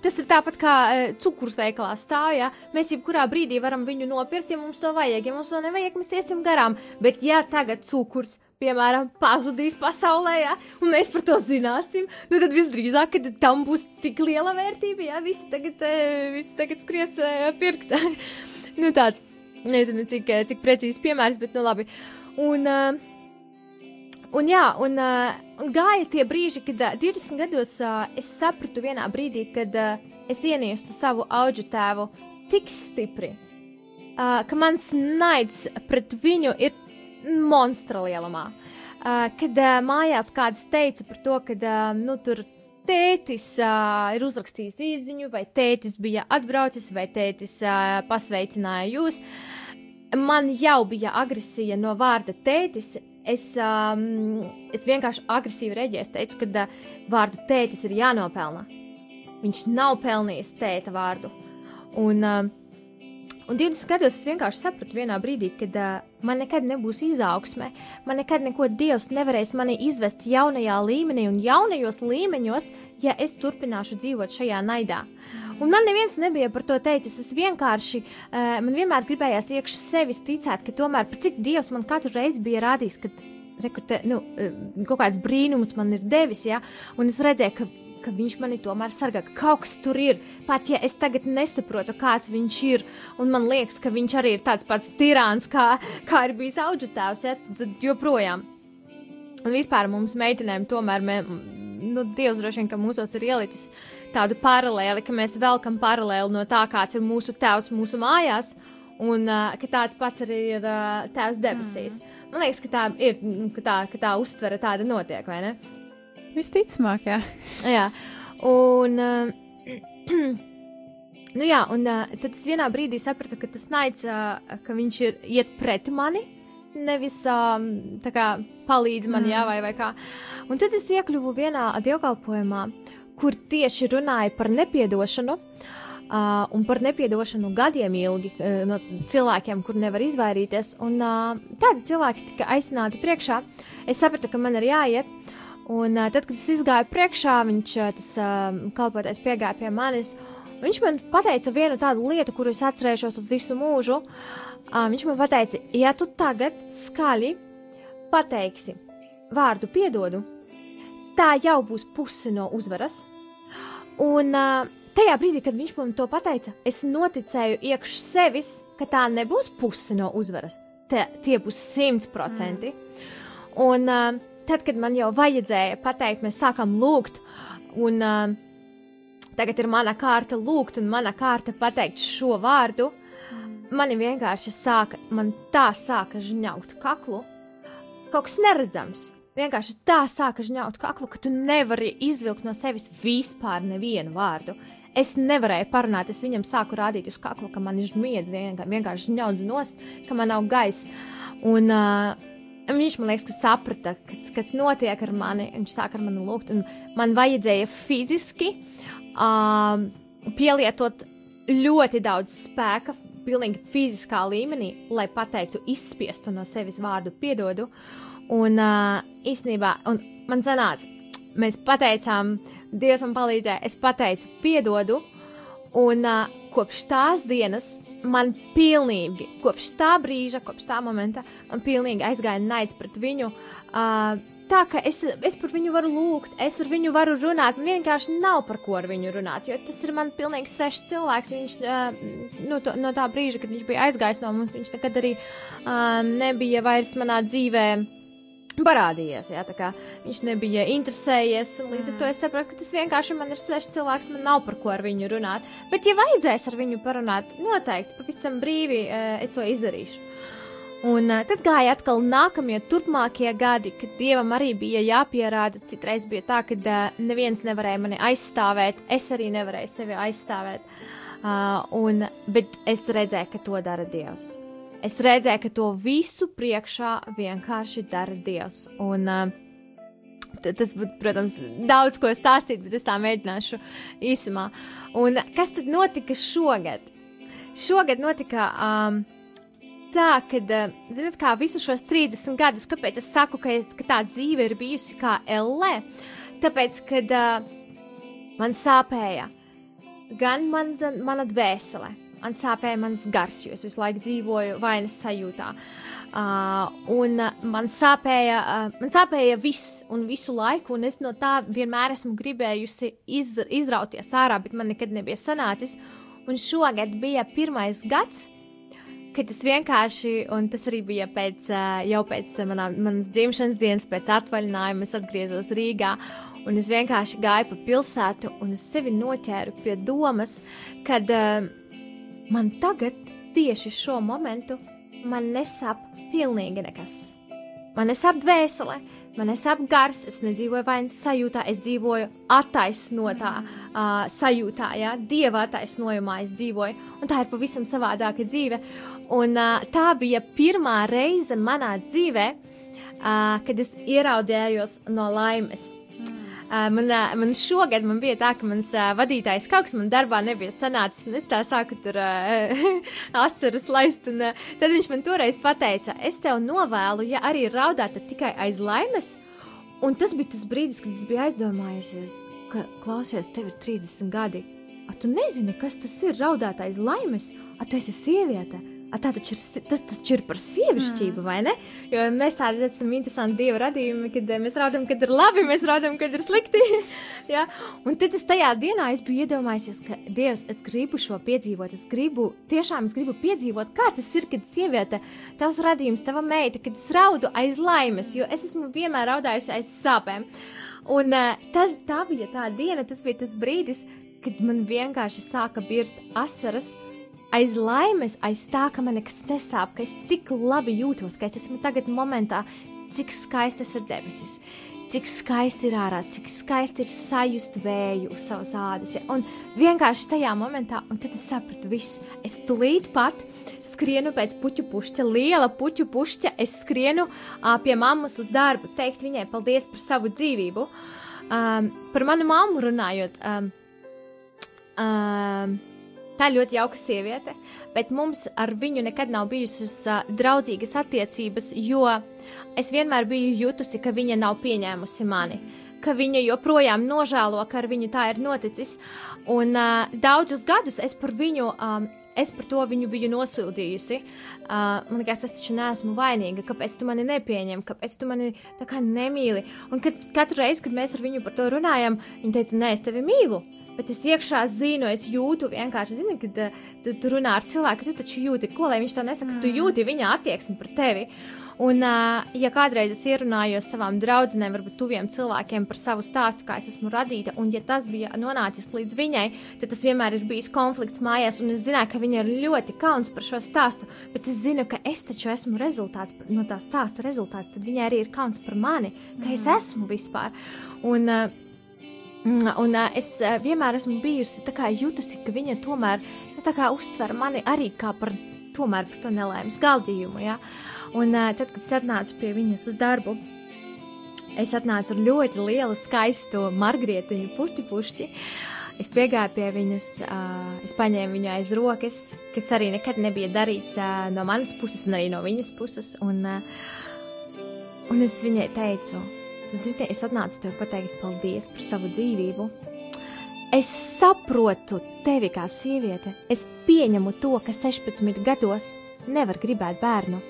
B: Tas ir tāpat kā uh, cukurs veikalā stāv, ja mēs jebkurā brīdī varam viņu nopirkt, ja mums to vajag. Ja mums to nevajag, mēs iesim garām. Bet, ja tagad cukurs, piemēram, pazudīs pasaulē, ja, un mēs par to zināsim, nu tad visdrīzāk, tam būs tik liela vērtība, ja visi tagad, uh, visi tagad skries uh, pirkt. nu tāds, nezinu, cik, uh, cik precīzi piemērs, bet nu labi. Un, Un, jā, un, un gāja tie brīži, kad uh, 20 gados es sapratu vienā brīdī, kad es ieniestu savu augu tēvu tik stipri, ka mans naids pret viņu ir monstra lielumā. Uh, kad uh, mājās kāds teica par to, ka uh, nu, tur tētis uh, ir uzrakstījis īziņu, vai tētis bija atbraucis, vai tētis uh, pasveicināja jūs. Man jau bija agresija no vārda tētis, es, um, es vienkārši agresīvi reaģēju. Es teicu, ka uh, vārdu tētis ir jānopelna. Viņš nav pelnījis tēta vārdu. Un, uh, un 20 gados es vienkārši sapratu vienā brīdī, ka uh, man nekad nebūs izaugsme, man nekad neko Dievs nevarēs mani izvest jaunajā līmenī un jaunajos līmeņos, ja es turpināšu dzīvot šajā naidā. Un man neviens nebija par to teicis. Es vienkārši, uh, man vienmēr gribējās iekšā sevis ticēt, ka tomēr, cik Dievs man katru reizi bija rādījis, ka rekrute, nu, kaut kāds brīnums man ir devis, ja, un es redzēju, ka ka viņš mani tomēr sargā, ka kaut kas tur ir. Pat ja es tagad nesaprotu, kāds viņš ir, un man liekas, ka viņš arī ir tāds pats tirāns, kā, kā ir bijis audzētājs, ja, tad joprojām. Un vispār mums meitenēm tomēr, mē, nu, Dievs droši vien, ka mūsos ir ielicis tādu paralēli, ka mēs velkam paralēli no tā, kāds ir mūsu tēvs mūsu mājās. Un uh, ka tāds pats arī ir uh, tēvs debesīs. Mm. Man liekas, ka tā ir, ka tā, ka tā uztvere tāda notiek, vai ne?
A: Visticamāk, jā.
B: Jā, un. Uh, nu jā, un uh, tad es vienā brīdī sapratu, ka tas naids, uh, ka viņš ir iet pret mani, nevis um, tā kā palīdz man, mm. jā, vai, vai kā. Un tad es iekļuvu vienā dievkalpojumā, kur tieši runāja par nepiedošanu. Uh, un par nepiedošanu gadiem ilgi uh, no cilvēkiem, kur nevar izvairīties. Un uh, tādi cilvēki tika aicināti priekšā. Es sapratu, ka man ir jāiet. Un uh, tad, kad es gāju priekšā, viņš tas uh, kalpotais piegāja pie manis. Viņš man teica vienu tādu lietu, kuru es atcerēšos uz visu mūžu. Uh, viņš man teica, ja tu tagad skaļi pateiksi vārdu piedodu, tā jau būs puse no uzvaras. Un uh, tajā brīdī, kad viņš man to pateica, es noticēju iekš sevis, ka tā nebūs puse no uzvaras. Te, tie būs simt procenti. Mm. Un uh, tad, kad man jau vajadzēja pateikt, mēs sākam lūgt, un uh, tagad ir mana kārta lūgt, un mana kārta pateikt šo vārdu, mani vienkārši sāka, man tā sāka žņaukt kaklu, kaut kas neredzams vienkārši tā sāka žņaut kaklu, ka tu nevari izvilkt no sevis vispār nevienu vārdu. Es nevarēju parunāt, es viņam sāku rādīt uz kakla, ka man ir žmiedz, vienkārši žņaudz nost, ka man nav gaisa. Un uh, viņš man liekas, ka saprata, kas, kas notiek ar mani, viņš sāk ar mani lūgt, un man vajadzēja fiziski uh, pielietot ļoti daudz spēka, pilnīgi fiziskā līmenī, lai pateiktu, izspiestu no sevis vārdu piedodu. Un uh, īstenībā, un man sanāca, mēs pateicām, Dievs man palīdzēja, es pateicu, piedodu, un uh, kopš tās dienas man pilnīgi, kopš tā brīža, kopš tā momenta, man pilnīgi aizgāja naids pret viņu. Uh, tā, ka es, es par viņu varu lūgt, es ar viņu varu runāt. Man vienkārši nav par ko ar viņu runāt, jo tas ir man pilnīgi svešs cilvēks. Viņš uh, no, to, no tā brīža, kad viņš bija aizgājis no mums, viņš nekad arī uh, nebija vairs manā dzīvēm parādījies. Jā, viņš nebija interesējies, un līdz ar to es saprotu, ka tas vienkārši man ir svešs cilvēks, man nav par ko ar viņu runāt. Bet, ja vajadzēs ar viņu parunāt, noteikti pavisam brīvi es to izdarīšu. Un uh, tad gāja atkal nākamie, turpmākie gadi, kad dievam arī bija jāpierāda. Citreiz bija tā, ka uh, neviens nevarēja mani aizstāvēt, es arī nevarēju sevi aizstāvēt. Uh, un, bet es redzēju, ka to dara Dievs. Es redzēju, ka to visu priekšā vienkārši dara Dievs. Un, uh, tas būtu, protams, daudz ko stāstīt, bet es tā mēģināšu īsumā. Un kas tad notika šogad? Šogad notika um, tā, ka, uh, zinot, kā visus šos 30 gadus, kāpēc es saku, ka, es, ka tā dzīve ir bijusi kā LE? Tāpēc, kad uh, man sāpēja gan man, mana dvēsele, man sāpēja mans gars, jo es visu laiku dzīvoju vainas sajūtā. Uh, un uh, man sāpēja, uh, man sāpēja viss un visu laiku, un es no tā vienmēr esmu gribējusi iz, izrauties ārā, bet man nekad nebija sanācis. Un šogad bija pirmais gads, kad es vienkārši, un tas arī bija pēc, uh, jau pēc manā, manas dzimšanas dienas, pēc atvaļinājuma, es atgriezos Rīgā. Un es vienkārši gāju pa pilsētu, un es sevi noķēru pie domas, kad uh, man tagad, tieši šo momentu, man nesāp pilnīgi nekas. Man nesāp dvēsele, man nesāp gars, es nedzīvoju vainas sajūtā, es dzīvoju attaisnotā uh, sajūtā, ja, dieva attaisnojumā es dzīvoju, un tā ir pavisam savādāka dzīve. Un uh, tā bija pirmā reize manā dzīvē, uh, kad es ieraudējos no laimes. Man, man šogad man bija tā, ka mans vadītājs kaut kas man darbā nebija sanācis, un es tā sāku tur asaras laist. Un, tad viņš man toreiz pateica, es tev novēlu, ja arī raudāt, tad tikai aiz laimes. Un tas bija tas brīdis, kad es biju aizdomājusies, ka, klausies, tev ir 30 gadi. A, tu nezini, kas tas ir raudāt aiz laimes? A, tu esi sieviete! Tā taču ir, tas taču ir par sievišķību, mm. vai ne? Jo mēs tādi esam interesanti dievu radījumi, kad mēs rādām, kad ir labi, mēs rādām, kad ir slikti. ja? Un tad es tajā dienā es biju iedomājies, ka Dievs, es gribu šo piedzīvot. Es gribu, tiešām es gribu piedzīvot, kā tas ir, kad sieviete, tavs radījums, tava meita, kad es raudu aiz laimes, jo es esmu vienmēr raudājusi aiz sāpēm. Un uh, tas, tā bija tā diena, tas bija tas brīdis, kad man vienkārši sāka birt asaras aiz laimes, aiz tā, ka man nekas nesāp, ka es tik labi jūtos, ka es esmu tagad momentā, cik skaistas ir debesis, cik skaisti ir ārā, cik skaisti ir sajust vēju uz savas ādas. Ja? Un vienkārši tajā momentā, un tad es sapratu, viss, es tulīt pat skrienu pēc puķu pušķa, liela puķu pušķa, es skrienu uh, pie mammas uz darbu, teikt viņai paldies par savu dzīvību. Um, par manu mammu runājot. Um, um, Tā ir ļoti jauka sieviete, bet mums ar viņu nekad nav bijušas uh, draudzīgas attiecības, jo es vienmēr biju jutusi, ka viņa nav pieņēmusi mani. Ka viņa joprojām nožēlo, ka ar viņu tā ir noticis. Un uh, daudzus gadus es par viņu um, es par to viņu biju nosūtījusi. Uh, man liekas, es taču neesmu vainīga, kāpēc tu mani nepieņem, kāpēc tu mani tā kā nemīli. Un kad, katru reizi, kad mēs ar viņu par to runājam, viņa teica, nē, es tevi mīlu. Bet es iekšā zinu, es jūtu vienkārši, zini, kad uh, tu, tu runā ar cilvēku, tu taču jūti, ko lai viņš to nesaka, mm. tu jūti viņa attieksmi pret tevi. Un, uh, ja kādreiz es ierunājos savām draudzenēm, varbūt tuviem cilvēkiem par savu stāstu, kā es esmu radīta, un ja tas bija nonācis līdz viņai, tad tas vienmēr ir bijis konflikts mājās, un es zināju, ka viņa ir ļoti kauns par šo stāstu, bet es zinu, ka es taču esmu rezultāts no tā stāsta rezultāts, tad viņai arī ir kauns par mani, ka mm. es esmu vispār. Un, uh, un uh, es uh, vienmēr esmu bijusi jutusi, ka viņa tomēr nu, uztver mani arī kā par, tomēr, par to nelaimes galdījumu. Ja? Un uh, tad, kad es atnācu pie viņas uz darbu, es atnācu ar ļoti lielu, skaistu margrietiņu puķu pušķi. Es piegāju pie viņas, uh, es paņēmu viņu aiz rokas, kas arī nekad nebija darīts uh, no manas puses, un arī no viņas puses. Un, uh, un es viņai teicu, Zini, es atnācu tev pateikt paldies par savu dzīvību. Es saprotu tevi kā sievieti. Es pieņemu to, ka 16 gados nevar gribēt bērnu.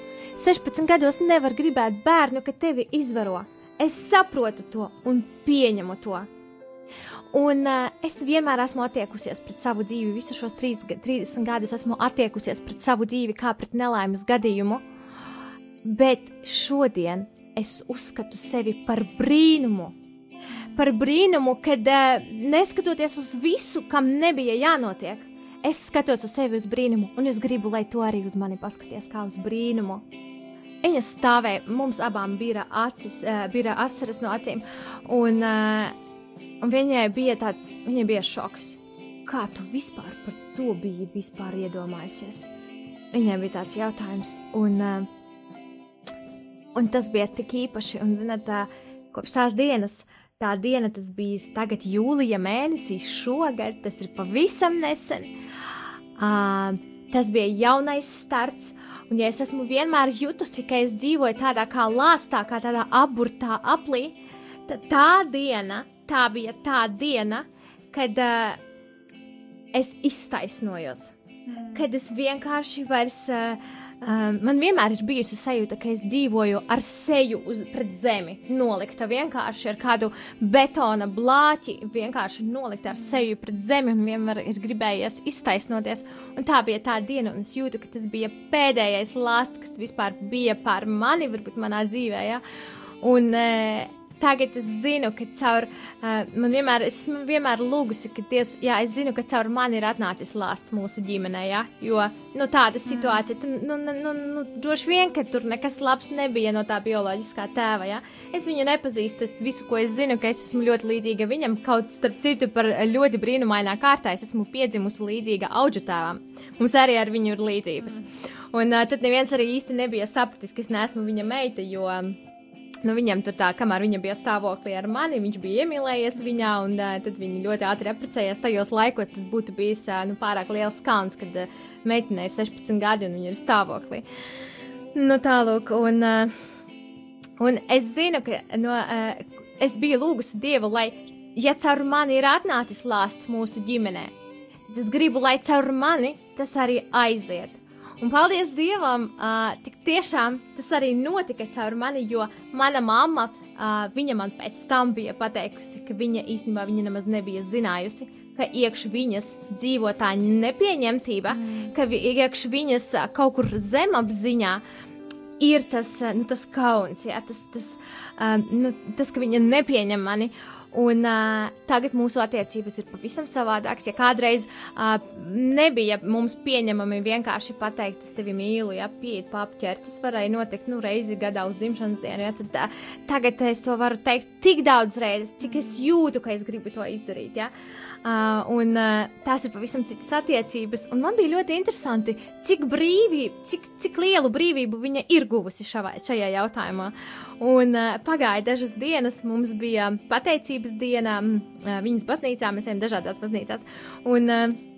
B: 16 gados nevar gribēt bērnu, ka tevi izvaro. Es saprotu to un pieņemu to. Un uh, es vienmēr esmu attiekusies pret savu dzīvi, visu šos 30, 30 gadus esmu attiekusies pret savu dzīvi kā pret nelaimes gadījumu. Bet šodien es uzskatu sevi par brīnumu. Par brīnumu, kad uh, neskatoties uz visu, kam nebija jānotiek, es skatos uz sevi uz brīnumu, un es gribu, lai tu arī uz mani paskaties kā uz brīnumu. Viņa stāvēja, mums abām bija acis, uh, bija asaras no acīm, un, uh, un viņai bija tāds, viņai bija šoks. Kā tu vispār par to biji iedomājusies? Viņai bija tāds jautājums, un uh, Un tas bija tik īpaši, un, zināt, tā, kopš tās dienas, tā diena tas bija tagad jūlija mēnesī, šogad, tas ir pavisam nesen. Uh, tas bija jaunais starts, un ja es esmu vienmēr jutusi, ka es dzīvoju tādā kā lāstā, kā tādā aburtā aplī, tad tā diena, tā bija tā diena, kad uh, es iztaisnojos. Kad es vienkārši vairs. Uh, Um, man vienmēr ir bijusi sajūta, ka es dzīvoju ar seju uz, zemi, nolikta vienkārši ar kādu betona blāķi, vienkārši nolikta ar seju pret zemi, un vienmēr ir gribējies iztaisnoties. Un tā bija tā diena, un es jūtu, ka tas bija pēdējais lāsts, kas vispār bija pār mani, varbūt manā dzīvē. Ja? Un, uh, tagad es zinu, ka caur uh, man vienmēr, es esmu vienmēr lūgusi, ka Dievs, jā, es zinu, ka caur mani ir atnācis lāsts mūsu ģimenē, jā, jo, nu, tāda mm. situācija, tu, nu, nu, nu, nu, droši vien, ka tur nekas labs nebija no tā bioloģiskā tēva, jā. Es viņu nepazīstu, es visu, ko es zinu, ka es esmu ļoti līdzīga viņam, kaut starp citu par ļoti brīnumainā kārtā, es esmu piedzimusi līdzīga auģu tēvam. Mums arī ar viņu ir līdzības. Mm. Un uh, tad neviens arī īsti nebija sapratis, ka es neesmu viņa meita, jo. Um, Nu, viņam tur tā, kamēr viņa bija stāvoklī ar mani, viņš bija iemīlējies viņā, un uh, tad viņi ļoti ātri apprecējās. Tajos laikos tas būtu bijis uh, nu, pārāk liels kauns, kad uh, meitenei ir 16 gadi un viņa ir stāvoklī. Nu, tālūk, un, uh, un es zinu, ka no, uh, es biju lūgusi Dievu, lai, ja caur mani ir atnācis lāsts mūsu ģimenē, tad es gribu, lai caur mani tas arī aiziet. Un paldies Dievam, uh, tik tiešām tas arī notika caur mani, jo mana mamma, uh, viņa man pēc tam bija pateikusi, ka viņa īstenībā viņa nemaz nebija zinājusi, ka iekš viņas dzīvo tā nepieņemtība, mm. ka iekš viņas uh, kaut kur zemapziņā ir tas, uh, nu, tas kauns, jā, tas, tas, uh, nu, tas, ka viņa nepieņem mani. Un uh, tagad mūsu attiecības ir pavisam savādākas. Ja kādreiz uh, nebija mums pieņemami vienkārši pateikt, es tevi mīlu, ja pieiet papķert, tas varēja notikt nu, reizi gadā uz dzimšanas dienu. Ja, tad, uh, tagad es to varu teikt tik daudz reizes, cik es jūtu, ka es gribu to izdarīt. Ja? Uh, un uh, tās ir pavisam citas attiecības. Un man bija ļoti interesanti, cik brīvība, cik, cik lielu brīvību viņa ir guvusi šavā, šajā jautājumā. Un uh, pagāja dažas dienas, mums bija pateicības diena uh, viņas baznīcā, mēs ejam dažādās baznīcās. Un, uh,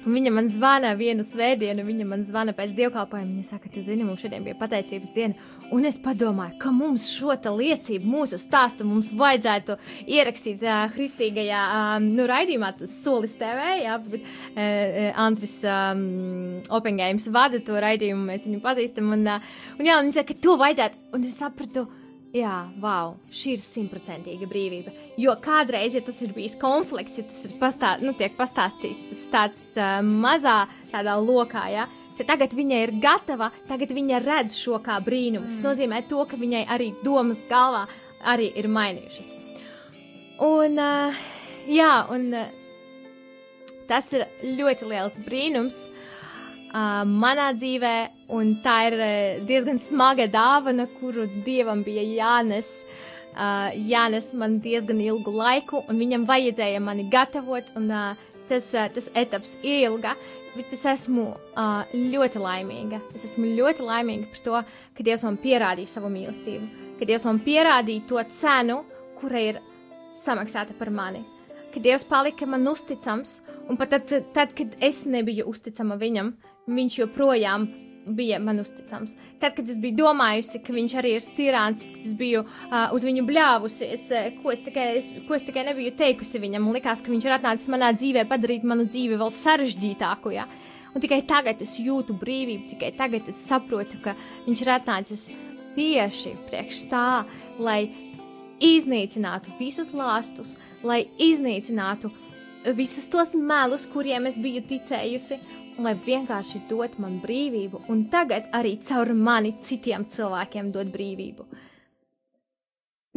B: Viņa man zvana vienu svētdienu, viņa man zvana pēc dievkalpojuma. Viņa saka, tu zini, mums šodien bija pateicības diena. Un es padomāju, ka mums šo liecību, mūsu stāstu mums vajadzētu ierakstīt uh, kristīgajā uh, nu, raidījumā, tas solis TV. Jā, bet, uh, Antris um, Opengējums vada to raidījumu, mēs viņu pazīstam. Un, uh, un, jā, un viņa saka, ka to vajadzētu. Un es sapratu, Jā, wow, šī ir simtprocentīga brīvība. Jo kādreiz, ja tas ir bijis konflikts, ja tas ir pastā, nu, pastāstīts, tas tāds uh, mazā tādā lokā, ja, ka tagad viņa ir gatava, tagad viņa redz šo kā brīnumu. Mm. Tas nozīmē to, ka viņai arī domas galvā arī ir mainījušas. Un, uh, jā, un uh, tas ir ļoti liels brīnums uh, manā dzīvē, un tā ir uh, diezgan smaga dāvana, kuru dievam bija jānes. Uh, jānes man diezgan ilgu laiku, un viņam vajadzēja mani gatavot, un uh, tas, uh, tas etaps ilga, bet es esmu uh, ļoti laimīga. Es esmu ļoti laimīga par to, ka Dievs man pierādīja savu mīlestību, ka Dievs man pierādīja to cenu, kura ir samaksāta par mani. Ka Dievs palika man uzticams, un pat tad, tad, kad es nebiju uzticama viņam, viņš joprojām bija man uzticams. Tad, kad es biju domājusi, ka viņš arī ir tirāns, kad es biju uh, uz viņu bļāvusi, es, ko, es tikai, es, ko es tikai nebiju teikusi viņam, man likās, ka viņš ir atnācis manā dzīvē padarīt manu dzīvi vēl sarežģītāku. Ja? Un tikai tagad es jūtu brīvību, tikai tagad es saprotu, ka viņš ir atnācis tieši priekš tā, lai iznīcinātu visus lāstus, lai iznīcinātu visus tos melus, kuriem es biju ticējusi, lai vienkārši dot man brīvību, un tagad arī caur mani citiem cilvēkiem dot brīvību.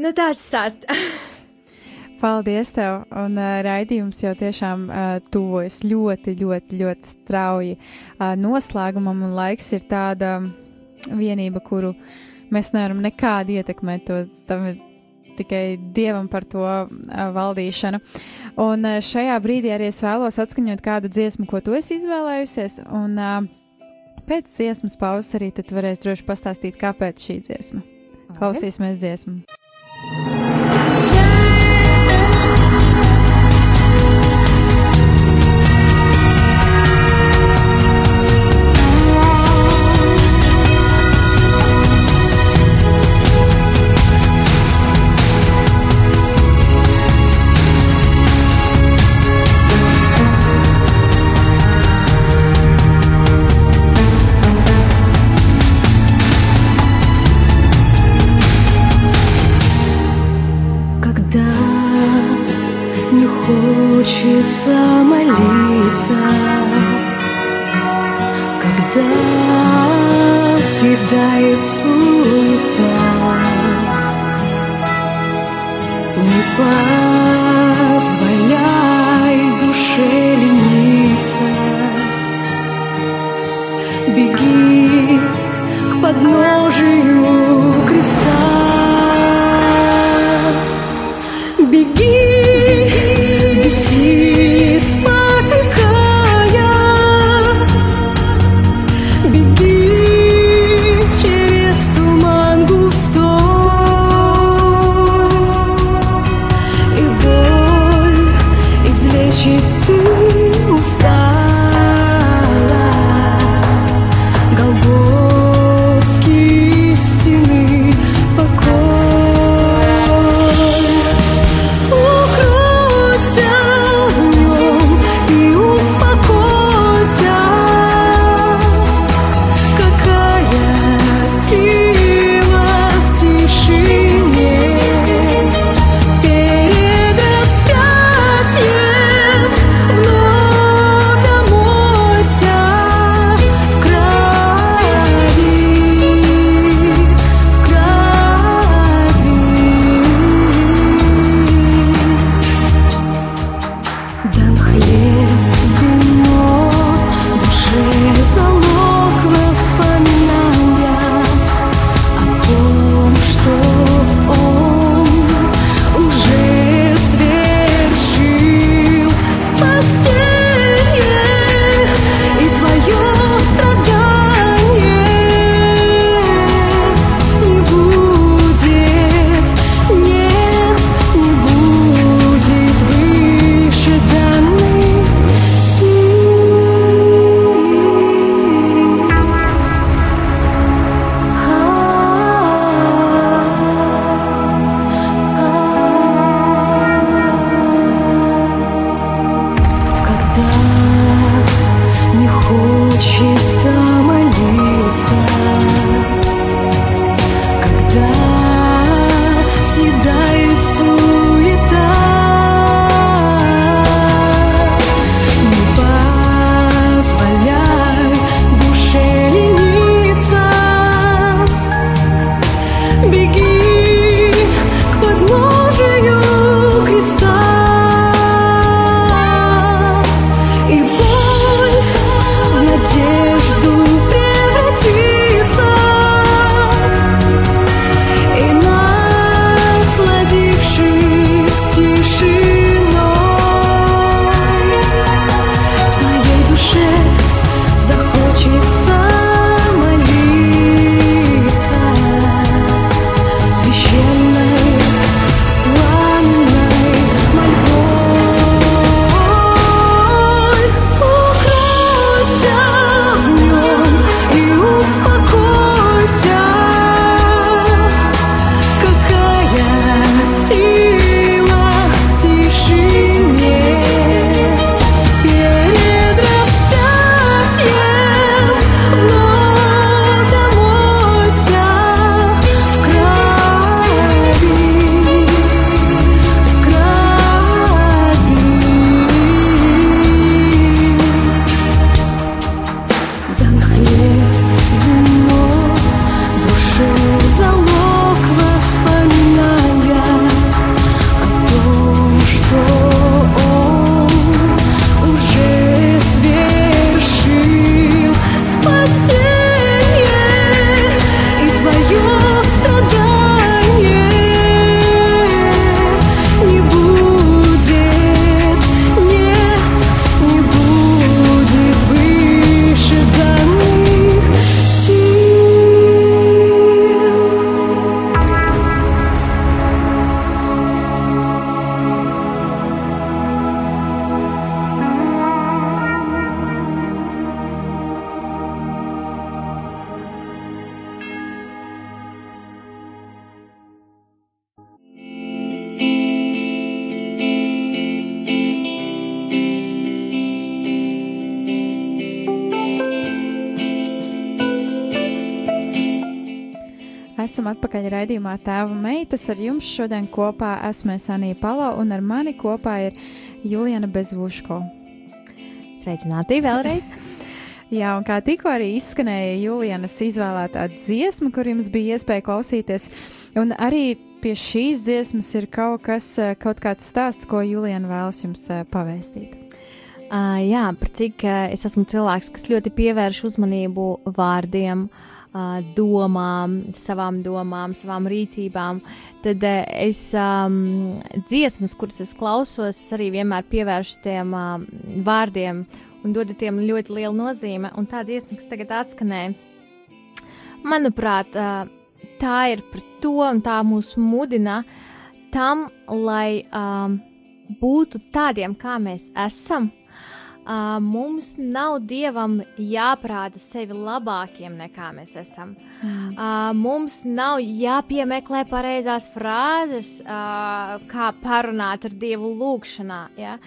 B: Nu, tāds stāsts.
A: Paldies, tev! Un uh, raidījums jau tiešām uh, tuvojas ļoti, ļoti, ļoti strauji uh, noslēgumam, un laiks ir tāda vienība, kuru mēs nevaram nekādi ietekmēt. To, tam ir tikai dievam par to eh, valdīšanu. Un eh, šajā brīdī arī es vēlos atskaņot kādu dziesmu, ko tu esi izvēlējusies, un eh, pēc dziesmas pauzes arī tad varēs droši pastāstīt, kāpēc šī dziesma. Klausīsimies dziesmu!
D: Okay.
A: Esam atpakaļ raidījumā Tēva meitas. Ar jums šodien kopā esmu Sanija Palo un ar mani kopā ir Juliana Bezvuško.
B: Sveicināti vēlreiz!
A: Jā, un kā tikko arī izskanēja Julienas izvēlētā dziesma, kur jums bija iespēja klausīties, un arī pie šīs dziesmas ir kaut kas, eh, kaut kāds stāsts, ko Juliana vēlas jums eh, pavēstīt.
B: Uh, jā, par cik uh, es esmu cilvēks, kas ļoti pievērš uzmanību vārdiem, uh, domām, savām domām, savām rīcībām, tad es um, dziesmas, kuras es klausos, es arī vienmēr pievēršu tiem uh, vārdiem un dodu tiem ļoti lielu nozīmi. Un tā dziesma, kas tagad atskanēja, manuprāt, uh, tā ir par to, un tā mūs mudina tam, lai um, būtu tādiem, kā mēs esam. Uh, mums nav dievam jāprāda sevi labākiem nekā mēs esam. Mm. Uh, mums nav jāpiemeklē pareizās frāzes, uh, kā parunāt ar dievu lūgšanā. Ja?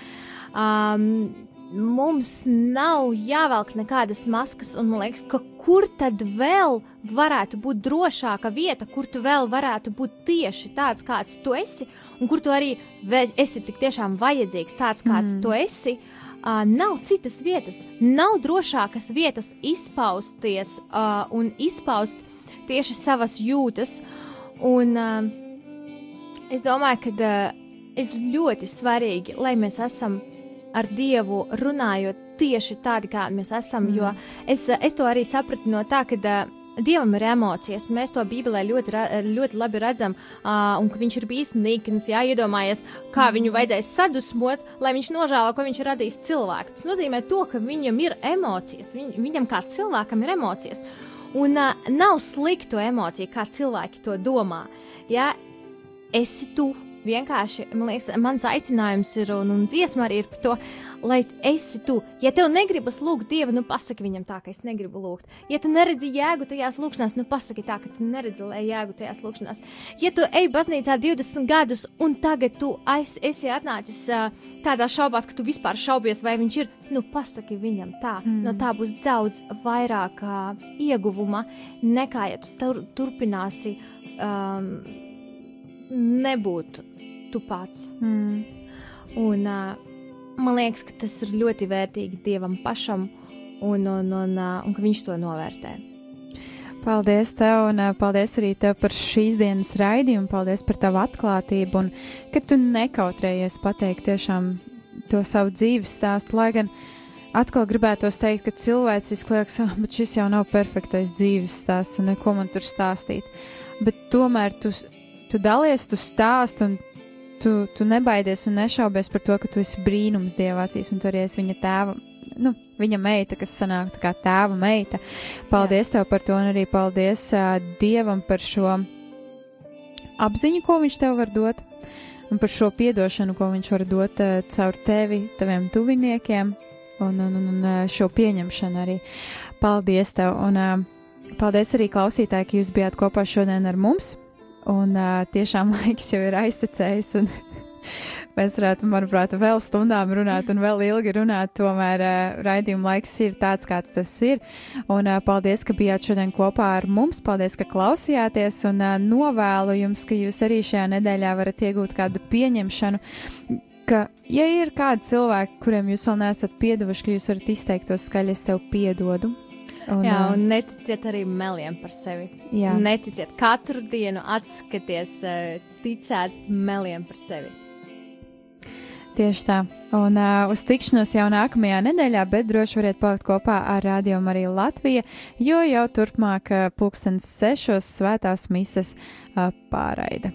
B: Um, mums nav jāvelk nekādas maskas, un man liekas, ka kur tad vēl varētu būt drošāka vieta, kur tu vēl varētu būt tieši tāds, kāds tu esi, un kur tu arī esi tik tiešām vajadzīgs, tāds, kāds mm. tu esi. Uh, nav citas vietas, nav drošākas vietas izpausties uh, un izpaust tieši savas jūtas. Un, uh, es domāju, ka uh, ir ļoti svarīgi, lai mēs esam ar Dievu runājot tieši tādi, kādi mēs esam. Mm. Jo es, es to arī sapratu no tā, ka uh, Dievam ir emocijas, un mēs to Bībelē ļoti, ļoti labi redzam, uh, un ka viņš ir bijis nikns, jā, iedomājies, kā viņu vajadzēs sadusmot, lai viņš nožēlo, ko viņš ir radījis cilvēku. Tas nozīmē to, ka viņam ir emocijas, viņ, viņam kā cilvēkam ir emocijas, un uh, nav sliktu emociju, kā cilvēki to domā. Jā, esi tu, vienkārši, man liekas, mans aicinājums ir, un, un dziesma arī ir par to, lai esi tu. Ja tev negribas lūgt Dievu, nu pasaki viņam tā, ka es negribu lūgt. Ja tu neredzi jēgu tajās lūgšanās, nu pasaki tā, ka tu neredzi jēgu tajās lūgšanās. Ja tu ej baznīcā 20 gadus, un tagad tu aiz, esi atnācis uh, tādā šaubās, ka tu vispār šaubies, vai viņš ir, nu pasaki viņam tā. Mm. No tā būs daudz vairāk uh, ieguvuma nekā, ja tu tur, turpināsi. Um, nebūt tu pats. Mm. Un, uh, man liekas, ka tas ir ļoti vērtīgi Dievam pašam, un, un, un, uh, un ka Viņš to novērtē.
A: Paldies tev, un paldies arī tev par šīs dienas raidījumu, paldies par tavu atklātību, un ka tu nekautrējies pateikt tiešām to savu dzīves stāstu, lai gan atkal gribētos teikt, ka cilvēciski liekas, ah, bet šis jau nav perfektais dzīves stāsts, un neko man tur stāstīt. Bet tomēr tu, tu dalies, tu stāst, un tu, tu nebaidies un nešaubies par to, ka tu esi brīnums Dieva acīs, un tu arī esi viņa tēva, nu, viņa meita, kas sanāk tā kā tēva meita. Paldies Jā. tev par to, un arī paldies uh, Dievam par šo apziņu, ko viņš tev var dot, un par šo piedošanu, ko viņš var dot uh, caur tevi, taviem tuviniekiem, un, un, un, un šo pieņemšanu arī. Paldies tev, un uh, paldies arī klausītāji, ka jūs bijāt kopā šodien ar mums. Un uh, tiešām laiks jau ir aiztecējis, un mēs varētu, manuprāt, vēl stundām runāt un vēl ilgi runāt. Tomēr uh, raidījuma laiks ir tāds, kāds tas ir. Un uh, paldies, ka bijāt šodien kopā ar mums. Paldies, ka klausījāties, un uh, novēlu jums, ka jūs arī šajā nedēļā varat iegūt kādu pieņemšanu. Ka, ja ir kādi cilvēki, kuriem jūs vēl neesat piedevuši, ka jūs varat izteikt to skaļi, es tev piedodu,
B: Un, jā, un neticiet arī meliem par sevi. Jā. Neticiet katru dienu, atskatieties, ticēt meliem par sevi.
A: Tieši tā. Un uh, uz tikšanos jau nākamajā nedēļā, bet droši variet palikt kopā ar Radio Mariju Latviju, jo jau turpmāk uh, pulkstens sešos svētās mises uh, pārraida.